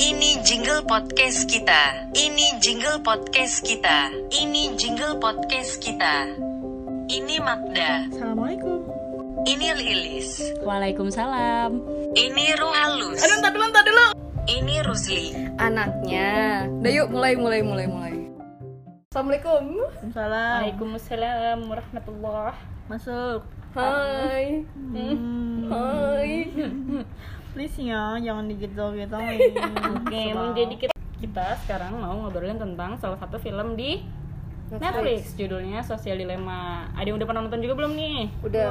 Ini jingle podcast kita. Ini jingle podcast kita. Ini jingle podcast kita. Ini Magda. Assalamualaikum. Ini Lilis. Waalaikumsalam. Ini Ruhalus. Aduh, entar dulu, entar dulu. Ini Rusli. anaknya. Udah yuk mulai mulai mulai mulai. Assalamualaikum. Salam. Waalaikumsalam warahmatullah. Masuk. Hai. Hmm. Hai. Please ya, jangan digituin gitu. Oke, menjadi kita, kita sekarang mau ngobrolin tentang salah satu film di Netflix, judulnya Social Dilemma. Ada yang udah pernah nonton juga belum nih? Udah.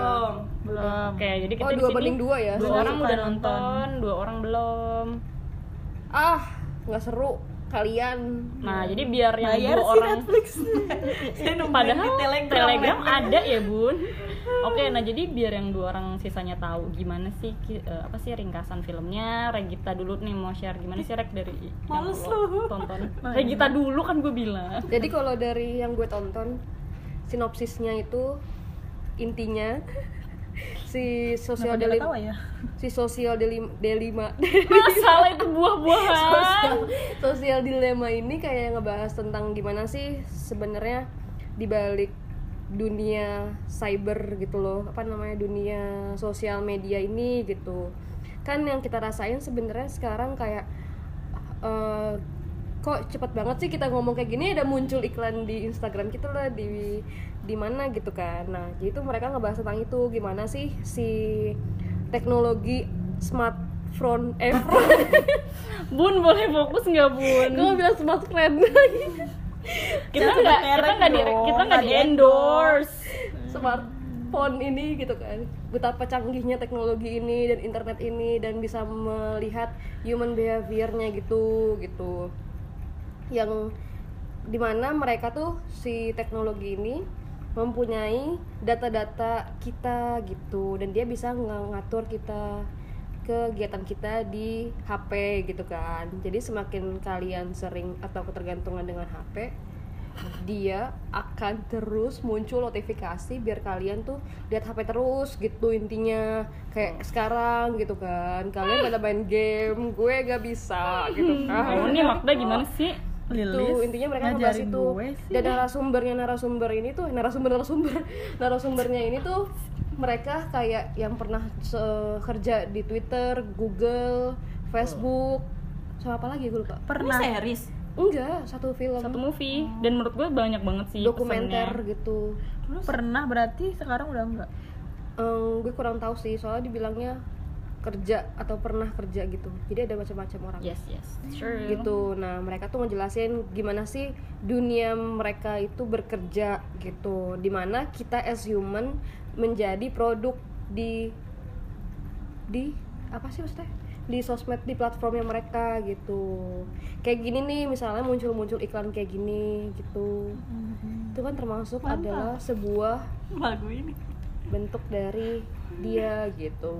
Belum. Oke, jadi kita Oh, di dua sini banding dua ya? Dua orang udah nonton. nonton, dua orang belum. Ah, nggak seru kalian. Nah, jadi biar yang Bayar dua sih orang Netflix. Padahal Telegram, Telegram. ada ya bun. Oke, nah jadi biar yang dua orang sisanya tahu gimana sih eh, apa sih ringkasan filmnya. Regita dulu nih mau share gimana sih Reg dari yang Males lo lu. tonton. Regita dulu kan gue bilang. Jadi kalau dari yang gue tonton sinopsisnya itu intinya si sosial ketawa ya? si sosial delim delima Masalah itu buah-buahan. sosial, sosial dilema ini kayak ngebahas tentang gimana sih sebenarnya di balik dunia cyber gitu loh. Apa namanya dunia sosial media ini gitu. Kan yang kita rasain sebenarnya sekarang kayak eh, kok cepet banget sih kita ngomong kayak gini? Ada muncul iklan di Instagram kita lah di di mana gitu kan. Nah jadi itu mereka ngebahas tentang itu. Gimana sih si teknologi smartphone eh front Bun boleh fokus nggak bun? Gue bilang smartphone Kita nggak kita nggak di kita nggak di endorse. smartphone ini gitu kan betapa canggihnya teknologi ini dan internet ini dan bisa melihat human behaviornya gitu gitu yang di mana mereka tuh si teknologi ini mempunyai data-data kita gitu dan dia bisa ng- ngatur kita kegiatan kita di HP gitu kan. Jadi semakin kalian sering atau ketergantungan dengan HP dia akan terus muncul notifikasi biar kalian tuh lihat HP terus gitu intinya. Kayak sekarang gitu kan kalian pada main game gue gak bisa gitu kan. Oh nih Magda gimana sih? itu intinya mereka ngebahas itu. dan narasumbernya narasumber ini tuh narasumber narasumber narasumbernya ini tuh mereka kayak yang pernah kerja di Twitter, Google, Facebook, sama apa lagi gue lupa. pernah series Enggak, satu film satu movie dan menurut gue banyak banget sih dokumenter pesannya. gitu. pernah berarti sekarang udah enggak. Em, gue kurang tahu sih, soalnya dibilangnya kerja atau pernah kerja gitu. Jadi ada macam-macam orang. Yes yes sure. gitu nah mereka tuh ngejelasin gimana sih dunia mereka itu bekerja gitu di mana kita as human menjadi produk di di apa sih maksudnya? Di sosmed di platformnya mereka gitu. Kayak gini nih misalnya muncul-muncul iklan kayak gini gitu. Itu kan termasuk adalah sebuah Lagu ini. bentuk dari dia gitu.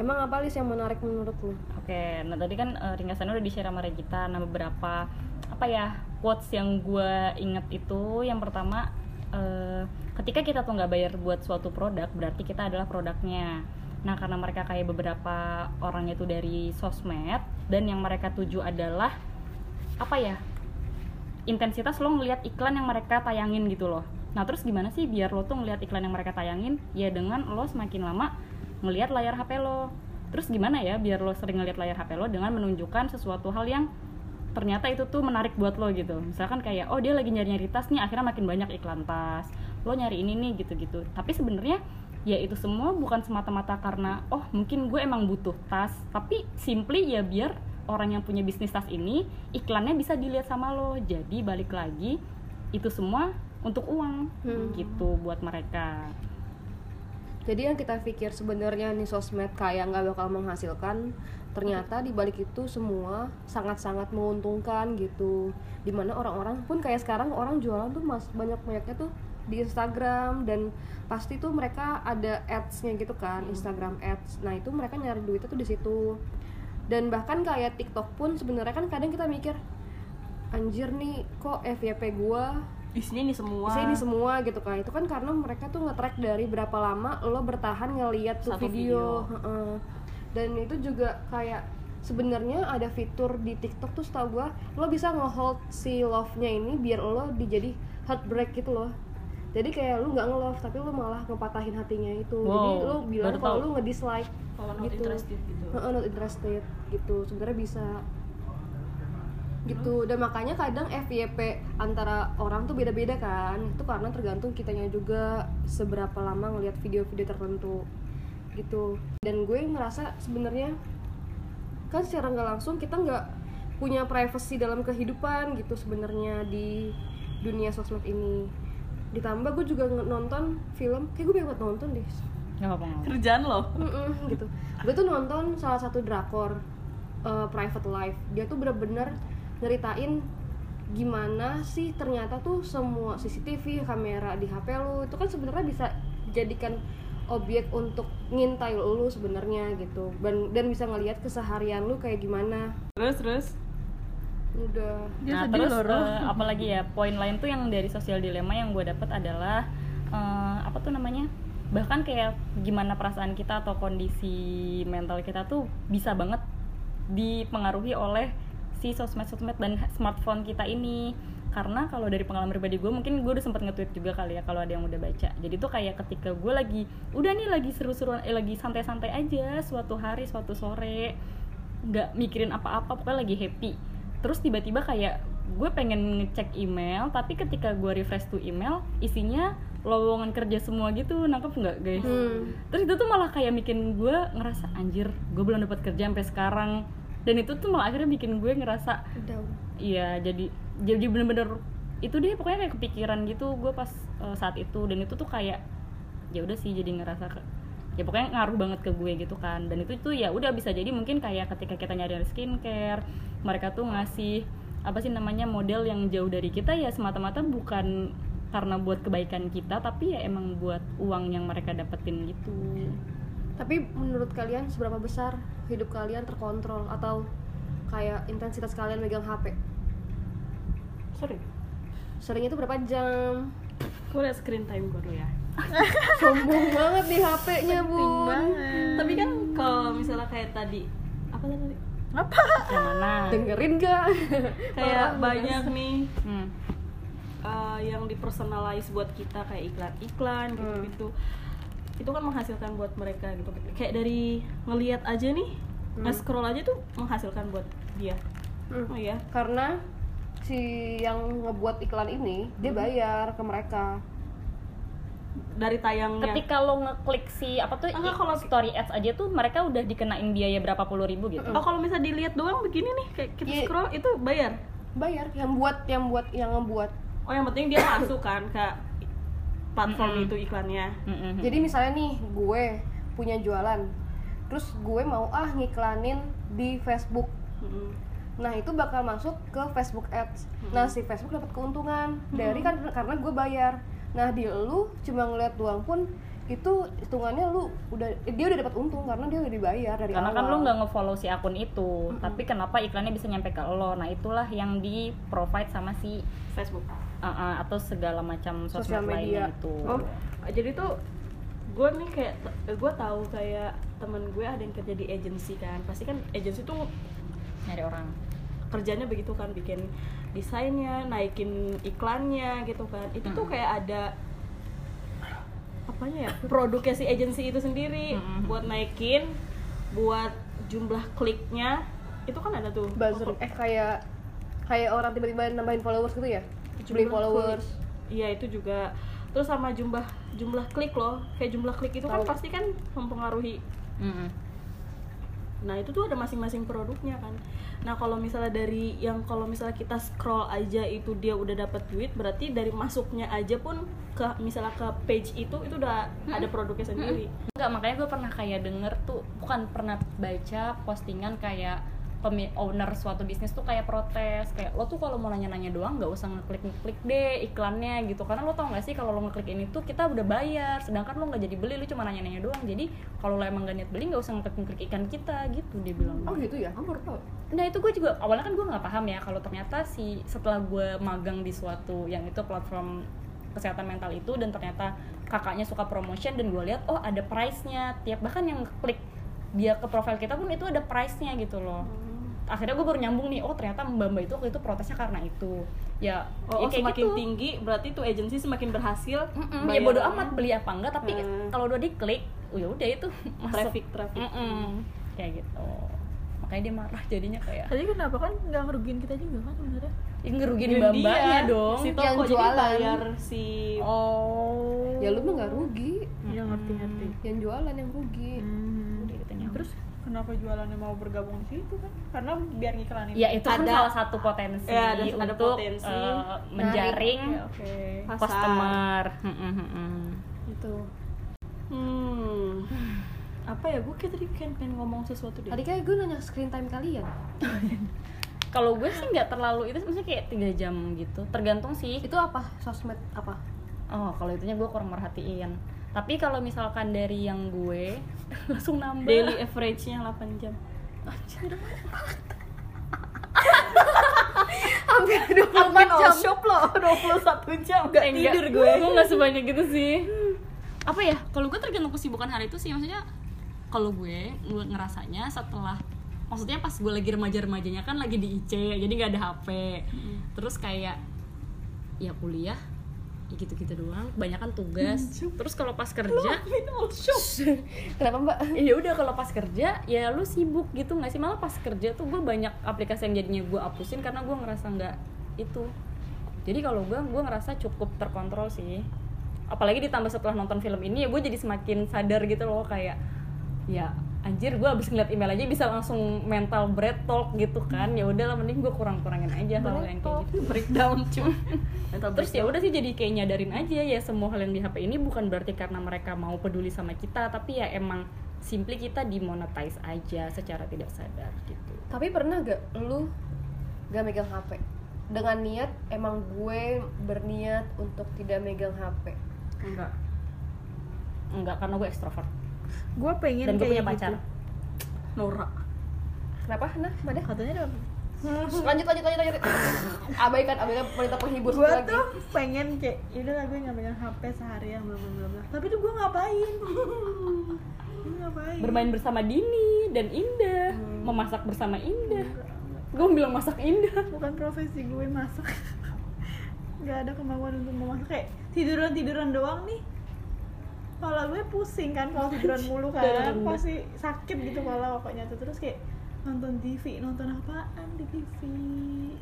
Emang apa Lis yang menarik menurut lu? Oke, nah tadi kan eh, ringkasannya udah di-share sama Regita Nah beberapa, apa ya, quotes yang gue inget itu. Yang pertama, eh, ketika kita tuh nggak bayar buat suatu produk Berarti kita adalah produknya. Nah karena mereka kayak beberapa orang itu dari sosmed Dan yang mereka tuju adalah, apa ya, intensitas lo ngelihat iklan yang mereka tayangin gitu loh. Nah terus gimana sih biar lo tuh ngelihat iklan yang mereka tayangin? Ya dengan lo semakin lama ngelihat layar HP lo. Terus gimana ya biar lo sering ngelihat layar HP lo dengan menunjukkan sesuatu hal yang ternyata itu tuh menarik buat lo gitu. Misalkan kayak oh dia lagi nyari-nyari tas nih akhirnya makin banyak iklan tas. Lo nyari ini nih gitu-gitu. Tapi sebenarnya ya itu semua bukan semata-mata karena oh mungkin gue emang butuh tas. Tapi simply ya biar orang yang punya bisnis tas ini iklannya bisa dilihat sama lo. Jadi balik lagi itu semua untuk uang Hmm. gitu buat mereka Jadi yang kita pikir sebenarnya nih sosmed kayak nggak bakal menghasilkan, ternyata di balik itu semua sangat-sangat menguntungkan gitu. Di mana orang-orang pun kayak sekarang orang jualan tuh mas banyak banyaknya tuh di Instagram dan pasti tuh mereka ada ads-nya gitu kan, Instagram ads. Nah itu mereka nyari duitnya tuh di situ. Dan bahkan kayak TikTok pun sebenarnya kan kadang kita mikir anjir nih kok FYP gua Isinya ini semua. Isinya ini semua gitu kan itu kan karena mereka tuh nge-track dari berapa lama lo bertahan ngeliat tuh Satu video, Heeh. dan itu juga kayak sebenarnya ada fitur di TikTok tuh setahu gua lo bisa ngehold si love-nya ini biar lo dijadi heartbreak gitu loh jadi kayak lu nggak nge-love tapi lu malah ngepatahin hatinya itu jadi Wow, lu bilang kalau lu nge-dislike Kalau not gitu. interested gitu. Not interested gitu sebenarnya bisa gitu. Dan makanya kadang FYP antara orang tuh beda-beda kan. Itu karena tergantung kitanya juga seberapa lama ngelihat video-video tertentu gitu. Dan gue ngerasa sebenarnya kan secara nggak langsung kita nggak punya privacy dalam kehidupan gitu sebenarnya di dunia sosmed ini. Ditambah gue juga nonton film kayak gue banyak banget nonton deh. Apa-apa apa-apa. Kerjaan lo. Mm-mm, gitu. Gue tuh nonton salah satu drakor uh, private life. Dia tuh bener-bener nyeritain gimana sih ternyata tuh semua CCTV kamera di HP lu itu kan sebenarnya bisa dijadikan objek untuk ngintai lu sebenarnya gitu. Dan dan bisa ngelihat keseharian lu kayak gimana. Terus terus. udah. Dia nah terus eh, apalagi ya poin lain tuh yang dari sosial dilema yang gue dapet adalah eh, apa tuh namanya? Bahkan kayak gimana perasaan kita atau kondisi mental kita tuh bisa banget dipengaruhi oleh si sosmed-sosmed dan smartphone kita ini. Karena kalau dari pengalaman pribadi gue mungkin gue udah sempet nge-tweet juga kali ya kalau ada yang udah baca. Jadi tuh kayak ketika gue lagi udah nih lagi seru-seruan eh lagi santai-santai aja suatu hari suatu sore nggak mikirin apa-apa pokoknya lagi happy. Terus tiba-tiba kayak gue pengen ngecek email tapi ketika gue refresh tuh email isinya lowongan kerja semua gitu nangkep nggak guys? Hmm. terus itu tuh malah kayak bikin gue ngerasa anjir gue belum dapat kerja sampai sekarang dan itu tuh malah akhirnya bikin gue ngerasa iya jadi jadi bener-bener itu deh pokoknya kayak kepikiran gitu gue pas eh, saat itu. Dan itu tuh kayak ya udah sih jadi ngerasa ke- ya pokoknya ngaruh banget ke gue gitu kan. Dan itu tuh ya udah bisa jadi mungkin kayak ketika kita nyari skincare mereka tuh ngasih apa sih namanya model yang jauh dari kita ya semata-mata bukan karena buat kebaikan kita tapi ya emang buat uang yang mereka dapetin gitu. Tapi menurut kalian seberapa besar hidup kalian terkontrol atau kayak intensitas kalian megang HP Sorry. seringnya itu berapa jam Gue liat screen time gue dulu ya. sombong banget nih HP-nya bun Tapi kan kalau misalnya kayak tadi apa tadi? yang mana dengerin gak Kayak Parah, banyak nih hmm. uh, yang dipersonalize buat kita kayak iklan-iklan gitu-gitu. Itu kan menghasilkan buat mereka gitu. Kayak dari ngelihat aja nih, nge-scroll aja tuh menghasilkan buat dia. Hmm. Oh iya. karena si yang ngebuat iklan ini dia bayar ke mereka Dari tayangnya. ketika lo ngeklik si apa tuh Enggak, kalau- story ads aja tuh mereka udah dikenain biaya berapa puluh ribu gitu Oh kalau misalnya dilihat doang begini nih kayak kita Iya. scroll itu bayar. bayar yang buat yang buat yang ngebuat Oh yang penting dia masuk kan ke platform Mm-mm. itu iklannya. Mm-mm. jadi misalnya nih gue punya jualan terus gue mau ah ngiklanin di Facebook Mm-mm. Nah itu bakal masuk ke Facebook Ads. Nah si Facebook dapat keuntungan dari kan karena gue bayar. Nah di lu cuma ngeliat doang pun itu hitungannya lu udah dia udah dapat untung karena dia udah dibayar dari karena awal. kan lo nggak nge-follow si akun itu tapi kenapa iklannya bisa nyampe ke lo nah itulah yang di provide sama si Facebook. Uh, uh, atau segala macam Sosial media. lainnya itu Oh jadi tuh gue nih kayak gue tahu kayak temen gue ada yang kerja di agency kan. Pasti kan agency tuh nyari orang. kerjanya begitu kan bikin desainnya naikin iklannya gitu kan. Itu tuh Mm-mm. kayak ada apanya ya produknya si agency itu sendiri. Mm-mm. buat naikin buat jumlah kliknya itu kan ada tuh. Buzzer eh kayak kayak orang tiba-tiba nambahin followers gitu ya beli followers iya itu juga terus sama jumlah jumlah klik loh kayak jumlah klik itu kan Tahu. pasti kan mempengaruhi Mm-mm. Nah itu tuh ada masing-masing produknya kan. Nah kalau misalnya dari yang kalau misalnya kita scroll aja itu dia udah dapat duit, berarti dari masuknya aja pun ke misalnya ke page itu itu udah ada produknya sendiri. Enggak, makanya gue pernah kayak denger tuh bukan pernah baca postingan kayak owner suatu bisnis tuh kayak protes kayak lo tuh kalau mau nanya-nanya doang nggak usah ngeklik ngeklik deh iklannya gitu. Karena lo tau gak sih kalau lo ngeklik ini tuh kita udah bayar sedangkan lo nggak jadi beli lo cuma nanya-nanya doang. Jadi kalau lo emang gak niat beli nggak usah ngeklik ngeklik ikan kita gitu dia bilang. Oh gitu ya? Aku baru tahu. Nah itu gue juga awalnya kan gue nggak paham ya kalau ternyata si setelah gue magang di suatu yang itu platform kesehatan mental itu dan ternyata kakaknya suka promotion dan gue lihat oh ada price-nya. Tiap bahkan yang klik dia ke profil kita pun itu ada price-nya gitu loh akhirnya gue baru nyambung nih oh ternyata mbak mbak itu waktu itu protesnya karena itu ya Oh, ya oh, kayak semakin gitu. tinggi berarti tuh agensi semakin berhasil. Mm-mm, ya bodo amat beli apa enggak tapi Hmm. kalau udah diklik oh ya udah itu masuk traffic traffic. Mm-mm. kayak gitu makanya dia marah jadinya kayak Tadi kenapa kan nggak ngerugiin kita juga kan sebenarnya? ya ngerugiin Dan mbak mbaknya dong Si toko Yang jadi jualan. bayar si Oh. ya lu mah nggak rugi Ya ngerti ngerti. yang jualan yang rugi Hmm. Udah gitu nyambung. Terus kenapa jualannya mau bergabung di situ kan? Karena biar ngiklanin. ya itu kan Ada- salah satu potensi Ya, ada- ada untuk potensi. eh, menjaring Ya, Oke. pasar. customer Mm-mm, mm-mm. Itu. Hmm. Apa ya? Gue kayak tadi kan pengen ngomong sesuatu deh. tadi kayak gue nanya screen time kalian kalau gue sih nggak terlalu itu maksudnya kayak tiga jam gitu tergantung sih itu apa sosmed apa oh kalau itunya gue kurang merhatiin tapi kalau misalkan dari yang gue langsung nambah. Daily average-nya 8 jam. hampir 24 Aman jam. shop loh, 21 jam. Gak Eh, enggak, tidur gue. gue nggak sebanyak gitu sih. Apa ya? Kalau gue tergantung kesibukan hari itu sih. Maksudnya kalau gue gue ngerasanya setelah maksudnya pas gue lagi remaja-remajanya kan lagi di IC jadi nggak ada HP terus kayak ya kuliah ya gitu-gitu doang. Kebanyakan tugas. Terus kalau pas kerja kenapa mbak? Ya udah kalau pas kerja ya lu sibuk gitu nggak sih? Malah pas kerja tuh gue banyak aplikasi yang jadinya gue hapusin karena gue ngerasa nggak itu. Jadi kalau gue gue ngerasa cukup terkontrol sih. Apalagi ditambah setelah nonton film ini ya gue jadi semakin sadar gitu loh kayak ya anjir gue abis ngeliat email aja bisa langsung mental bread talk gitu kan. Ya udahlah mending gue kurang kurangin aja hal yang kayak gitu. Breakdown cuy. terus ya udah sih jadi kayak nyadarin aja ya semua hal yang di HP ini. Bukan berarti karena mereka mau peduli sama kita tapi ya emang simply kita dimonetize aja secara tidak sadar gitu. Tapi pernah gak lu gak megang HP dengan niat emang gue berniat untuk tidak megang HP Enggak. enggak karena gue ekstrovert Gue pengen dan gue kayak punya pacar. Gitu. Nora. kenapa? Nah Mada Katanya ada lanjut lanjut lanjut lanjut. Abaikan abaikan wanita penghibur gue tuh pengen kayak yaudah lah gue nggak pegang HP seharian bla bla bla bla. Tapi tuh gue ngapain? Gue ngapain? Bermain bersama Dini dan Indah. Memasak bersama Indah. Gue bilang masak Indah. Bukan profesi gue masak. Nggak ada kemauan untuk memasak. Kayak tiduran tiduran doang nih kepala gue pusing kan kalau tiduran mulu kan. Pasti sakit gitu kepala pokoknya tuh. Terus kayak nonton TV nonton apaan di TV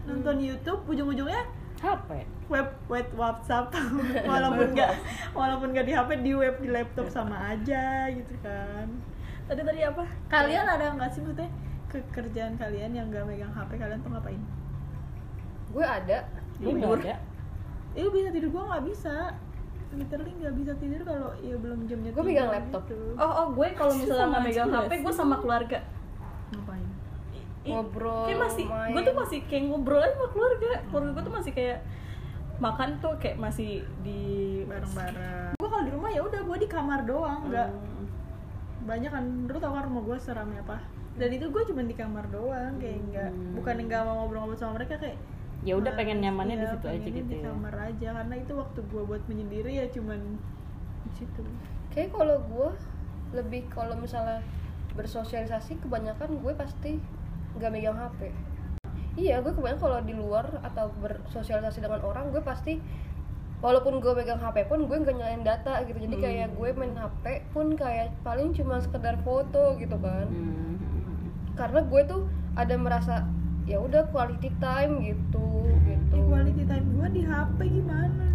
nonton YouTube ujung-ujungnya HP web web WhatsApp. Walaupun nggak walaupun nggak di HP di web di laptop sama aja gitu kan. Tadi tadi apa? Kalian ada nggak sih maksudnya kekerjaan kalian yang nggak megang HP kalian tuh ngapain? Gue ada gue Tidur. ada? Iya bisa tidur. Gua nggak bisa literally nggak bisa tidur kalau ya belum jamnya Gua tidur megang laptop. gitu. Oh, oh gue kalau misalnya Sama nggak megang HP, gue sama keluarga. ngapain Ngobrol, Kayak masih, main. gue tuh masih kayak ngobrol aja sama keluarga. Keluarga gue tuh masih kayak makan tuh kayak masih di bareng-bareng gua kalau di rumah ya udah gua di kamar doang nggak Hmm. banyak kan lu tau kan rumah gua seramnya apa dan itu gue cuma di kamar doang kayak nggak bukan nggak mau ngobrol-ngobrol sama mereka kayak ya udah pengen males, nyamannya di iya, situ aja gitu di ya. kamar aja karena itu waktu gua buat menyendiri ya cuman di situ. Kayak kalau gue lebih kalau misalnya bersosialisasi kebanyakan gue pasti nggak megang HP iya gue kebanyakan kalau di luar atau bersosialisasi dengan orang gue pasti walaupun gue megang HP pun gue nggak nyalain data gitu. Jadi kayak gue main HP pun kayak paling cuma sekedar foto gitu kan. Hmm. karena gue tuh ada merasa ya udah quality time gitu gitu. Ya, quality time gua di HP gimana?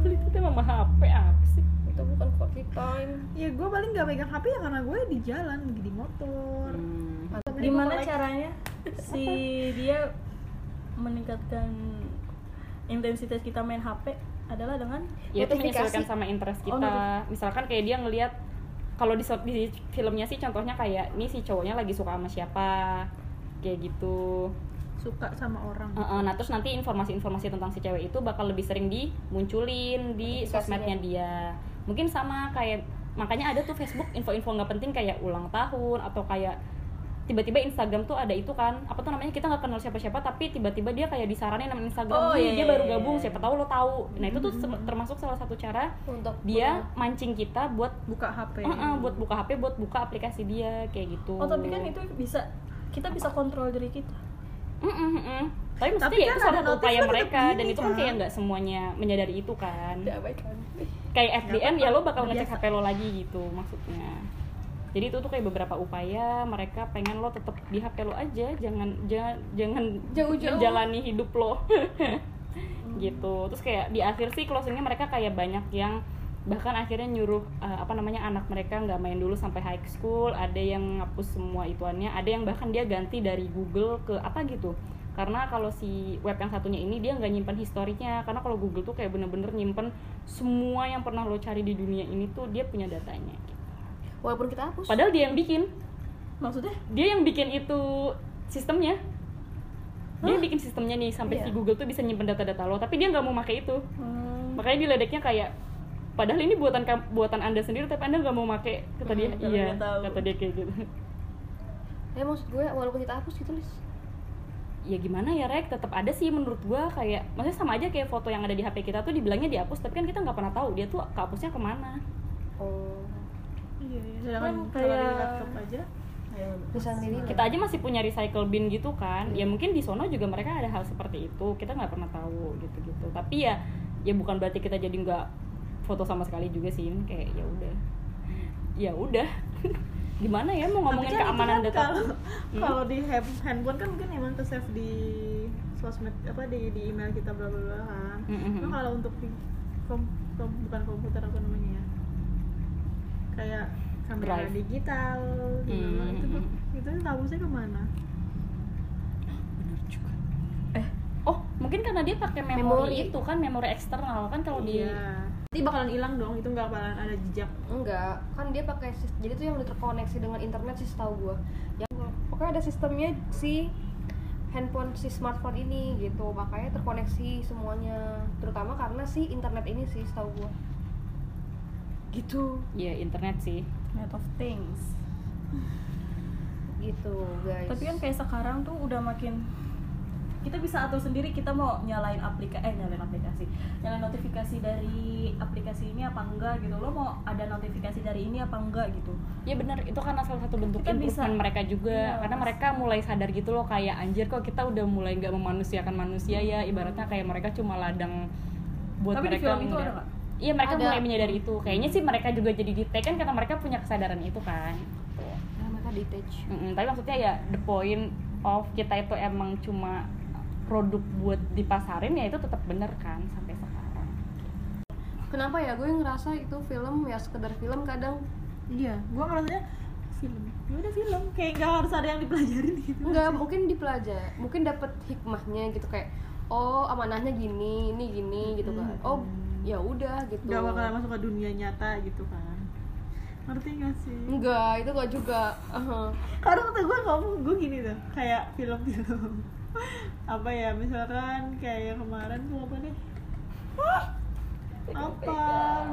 Kulit itu emang HP apa sih? Itu bukan quality time. Ya gue paling nggak megang HP ya karena gue di jalan lagi di motor. Hmm. Gimana caranya si dia meningkatkan intensitas kita main HP adalah dengan ya itu menyesuaikan sama interest Oh, kita. misalkan kayak dia ngelihat kalau di, di filmnya sih contohnya kayak ini si cowoknya lagi suka sama siapa? Kayak gitu suka sama orang. Heeh, nah terus nanti informasi-informasi tentang si cewek itu bakal lebih sering dimunculin di sosmednya dia. Mungkin sama kayak makanya ada tuh Facebook info-info nggak penting kayak ulang tahun atau kayak tiba-tiba Instagram tuh ada itu kan. Apa tuh namanya? Kita nggak kenal siapa-siapa tapi tiba-tiba dia kayak disaranin nama Instagram. Oh, "Nih, iya, dia iya, baru iya, gabung iya. siapa tahu lo tahu. Nah itu tuh termasuk salah satu cara untuk dia mancing kita buat buka HP Heeh, buat buka HP buat buka aplikasi dia kayak gitu. Oh tapi kan itu bisa kita bisa kontrol diri kita Mm, mm, mm. Tapi maksudnya Tapi ya kan itu satu upaya kan mereka dan itu kan kan? kayak nggak semuanya menyadari itu kan. diabaikan Kayak FDM ya lo bakal ngecek. HP lo lagi gitu maksudnya. Jadi itu tuh kayak beberapa upaya mereka pengen lo tetap di HP lo aja, jangan jangan jangan Jauh-jauh. menjalani hidup lo. gitu. Terus kayak di akhir sih closingnya mereka kayak banyak yang bahkan akhirnya nyuruh uh, apa namanya anak mereka nggak main dulu sampai high school ada yang ngapus semua ituannya ada yang bahkan dia ganti dari Google ke apa gitu. Karena kalau si web yang satunya ini dia nggak nyimpan historinya. Karena kalau Google tuh kayak bener-bener nyimpen semua yang pernah lo cari di dunia ini tuh dia punya datanya walaupun kita hapus. Padahal dia yang bikin. Maksudnya? Dia yang bikin itu sistemnya. Dia yang bikin sistemnya nih sampai Iya. si Google tuh bisa nyimpen data-data lo tapi dia nggak mau pakai itu. Hmm, makanya diledeknya kayak padahal ini buatan buatan anda sendiri tapi anda nggak mau pakai kata dia. Hmm, iya dia kata dia kayak gitu. Ya maksud gue walaupun kita hapus gitu Lis. Ya gimana ya rek? Tetap ada sih menurut gua kayak maksudnya sama aja kayak foto yang ada di HP kita tuh dibilangnya dihapus tapi kan kita nggak pernah tahu dia tuh kehapusnya ke mana. Oh. Iya iya. sedangkan Kan kalau di kayak- laptop aja ya bisa sendiri kita aja masih punya recycle bin gitu kan. Ya mungkin di sono juga mereka ada hal seperti itu. Kita nggak pernah tahu gitu gitu tapi ya ya bukan berarti kita jadi nggak foto sama sekali juga sih kayak ya udah. Ya udah. Gimana ya mau ngomongin Tapi kan keamanan kan data kalau Hmm? kalau di hand- handphone kan mungkin emang ke save di sosmed apa di di email kita bla bla bla kan. Mm, kalau untuk di kom, kom- bukan komputer apa namanya ya. Kayak kamera Drive. digital Mm, itu tuh itu hapusnya ke mana? Eh oh mungkin karena dia pakai memori, itu kan memori eksternal kan kalau di iya nanti bakalan hilang dong itu nggak bakalan ada jejak. Enggak kan dia pakai jadi tuh yang udah terkoneksi dengan internet sih setahu gue yang pokoknya ada sistemnya si handphone si smartphone ini gitu makanya terkoneksi semuanya. Terutama karena si internet ini sih setahu gue gitu. Ya internet sih. Net of things. Gitu guys. Tapi kan kayak sekarang tuh udah makin kita bisa atur sendiri kita mau nyalain aplikasi eh nyalain aplikasi. Nyalain notifikasi dari aplikasi ini apa enggak gitu. Lo mau ada notifikasi dari ini apa enggak gitu. Ya benar itu karena salah satu bentuk Kita improvement bisa- mereka juga. Iya. karena mereka mulai sadar gitu loh kayak anjir kok kita udah mulai nggak memanusiakan manusia ya? Ibaratnya kayak mereka cuma ladang buat Tapi di mereka film itu ada iya mereka Ada. mulai menyadari itu. Kayaknya sih mereka juga jadi di kan karena mereka punya kesadaran itu kan. Nah, mereka detach. Mm-mm, tapi maksudnya ya the point of kita itu emang cuma produk buat dipasarin ya itu tetap bener kan sampai sekarang. Kenapa ya? Gue ngerasa itu film ya sekedar film kadang. Iya gua ngerasanya film. Ya udah film kayak nggak harus ada yang dipelajarin gitu. Nggak mungkin dipelajari mungkin dapat hikmahnya gitu kayak oh amanahnya gini ini gini gitu kan. Oh ya udah gitu. Nggak bakalan masuk ke dunia nyata gitu kan. Ngerti nggak sih? Enggak itu gak juga. Aha. karena kata gue ngomong gue gini tuh kayak film-film apa ya misalkan kayak yang kemarin tuh apa nih? Apa?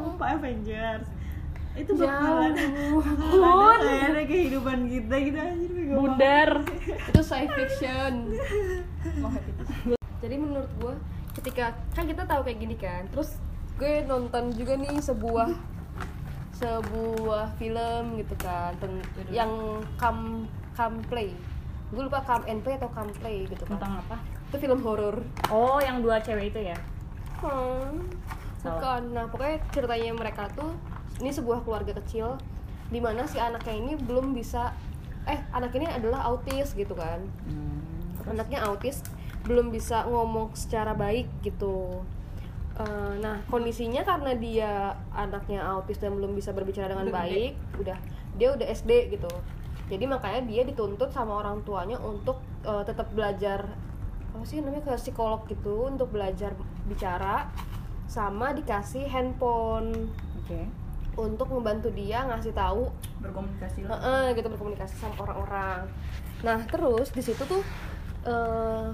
Lupa Avengers. Itu bakalan bakalan ada kayaknya kehidupan kita gitu anjir bundar. itu science fiction. Jadi menurut gue ketika kan kita tahu kayak gini kan terus gue nonton juga nih sebuah sebuah film gitu kan yang come come play gue lupa come and play atau come play gitu kan tentang apa itu film horor oh yang dua cewek itu ya Hmm, bukan. Nah, pokoknya ceritanya mereka tuh ini sebuah keluarga kecil di mana si anaknya ini belum bisa eh anak ini adalah autis gitu kan. Anaknya autis belum bisa ngomong secara baik gitu. Eh, nah, kondisinya karena dia anaknya autis dan belum bisa berbicara dengan baik, udah dia udah SD gitu. Jadi makanya dia dituntut sama orang tuanya untuk eh, tetap belajar apa sih namanya ke psikolog gitu untuk belajar bicara sama dikasih handphone. Oke. Untuk membantu dia ngasih tahu berkomunikasi lah. Heeh, gitu berkomunikasi sama orang-orang. Nah terus di situ tuh eh,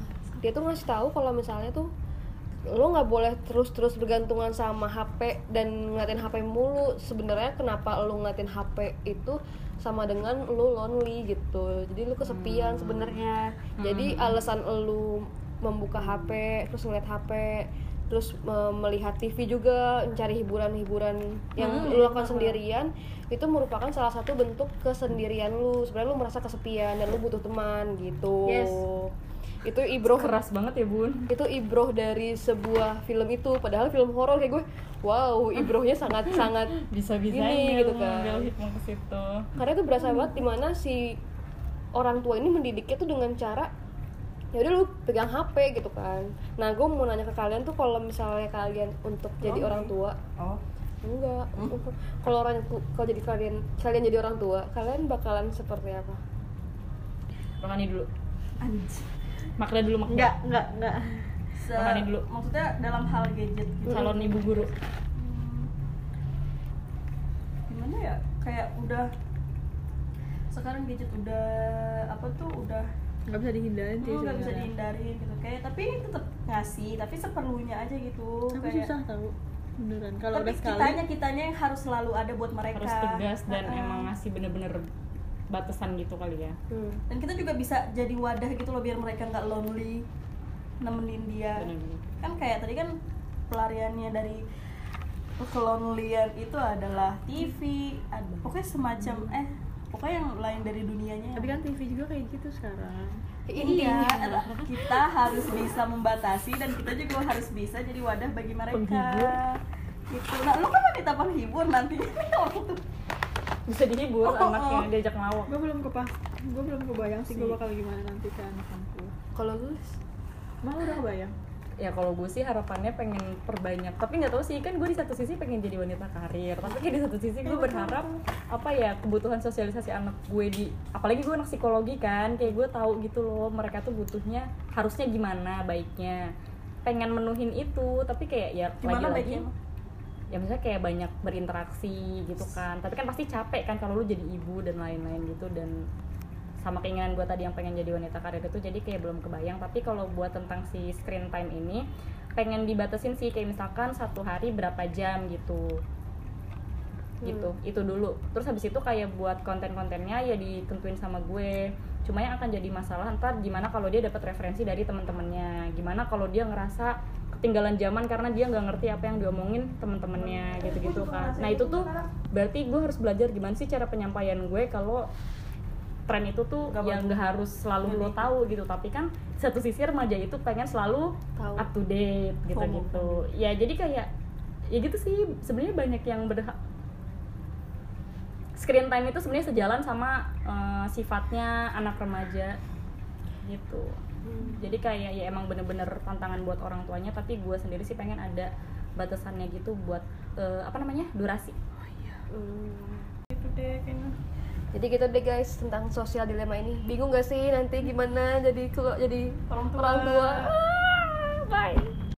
dia tuh ngasih tahu kalau misalnya tuh lo nggak boleh terus-terus bergantungan sama HP dan ngeliatin HP mulu. Sebenarnya kenapa lo ngeliatin HP itu sama dengan lo lonely gitu. Jadi lo kesepian sebenarnya. Jadi alasan lo membuka HP terus ngeliat HP terus me- melihat TV juga mencari hiburan-hiburan yang lo lakukan sendirian itu merupakan salah satu bentuk kesendirian lu sebenarnya lu merasa kesepian dan lu butuh teman gitu. Yes. Itu ibroh keras banget ya bun. Itu ibroh dari sebuah film itu. Padahal film horor kayak gue wow ibrohnya sangat sangat bisa Ini bisanya gitu kan. ke situ. Karena itu berasa banget di mana si orang tua ini mendidiknya tuh dengan cara ya udah lu pegang HP gitu kan. Nah gue mau nanya ke kalian tuh kalau misalnya kalian untuk jadi orang tua oh. Enggak. Kalau orang kalau jadi kalian kalian jadi orang tua kalian bakalan seperti apa? Rohani dulu. Anjir Makna dulu Makna enggak enggak enggak Se- Makanya dulu. maksudnya dalam hal gadget gitu. Calon ibu guru. Gimana ya? Kayak udah sekarang gadget udah apa tuh udah nggak bisa dihindarin sih nggak bisa dihindarin gitu. Kayak tapi tetap ngasih tapi seperlunya aja gitu. Tapi kayak susah tahu beneran. Kalau tapi udah sekali. kitanya kitanya yang harus selalu ada buat mereka. harus tegas dan Ha-ha. emang ngasih bener-bener batasan gitu kali ya. Hmm. dan kita juga bisa jadi wadah gitu loh biar mereka nggak lonely nemenin dia. Bener-bener kan kayak tadi kan pelariannya dari kelonelian itu adalah TV ada pokoknya semacam eh pokoknya yang lain dari dunianya. Tapi kan TV juga kayak gitu sekarang. Iya kita harus bisa membatasi dan kita juga harus bisa jadi wadah bagi mereka. Penghibur. gitu. Nah lu kan wanita penghibur nanti. Waktu bisa dihibur Oh, oh, anaknya oh. diajak ngelawak. Gue belum kepas gue belum kebayang sih gue bakal gimana nanti ke anak-anakku kalau lu mau udah kebayang? Ya kalau gue sih harapannya pengen perbanyak. Tapi nggak tahu sih kan gue di satu sisi pengen jadi wanita karir. Tapi kayak di satu sisi gue berharap apa ya kebutuhan sosialisasi anak gue di apalagi gue anak psikologi kan kayak gue tahu gitu loh mereka tuh butuhnya harusnya gimana baiknya. Pengen menuhin itu tapi kayak ya gimana lagi-lagi baiknya? emang? Ya misalnya kayak banyak berinteraksi gitu kan. Tapi kan pasti capek kan kalau lu jadi ibu dan lain-lain gitu. Dan sama keinginan gue tadi yang pengen jadi wanita karir itu jadi kayak belum kebayang. Tapi kalau buat tentang si screen time ini pengen dibatasin sih. Kayak misalkan satu hari berapa jam gitu. Gitu. Itu dulu. Terus habis itu kayak buat konten-kontennya ya ditentuin sama gue. Cuma yang akan jadi masalah ntar gimana kalau dia dapat referensi dari teman-temannya gimana kalau dia ngerasa ketinggalan zaman karena dia nggak ngerti apa yang diomongin teman-temannya gitu-gitu kan. nah itu tuh berarti gue harus belajar gimana sih cara penyampaian gue kalau tren itu tuh Nggak yang nggak harus selalu lo tahu gitu. Tapi kan satu sisi remaja itu pengen selalu Tahu. up to date gitu gitu ya jadi kayak ya gitu sih. Sebenarnya banyak yang berhak screen time itu sebenarnya sejalan sama eh, sifatnya anak remaja gitu jadi kayak ya emang bener-bener tantangan buat orang tuanya tapi gue sendiri sih pengen ada batasannya gitu buat eh, apa namanya durasi Hmm. itu deh kayaknya Jadi gitu deh guys tentang sosial dilema ini. Bingung gak sih nanti gimana jadi kalau jadi Orang tua. Orang tua. Ah,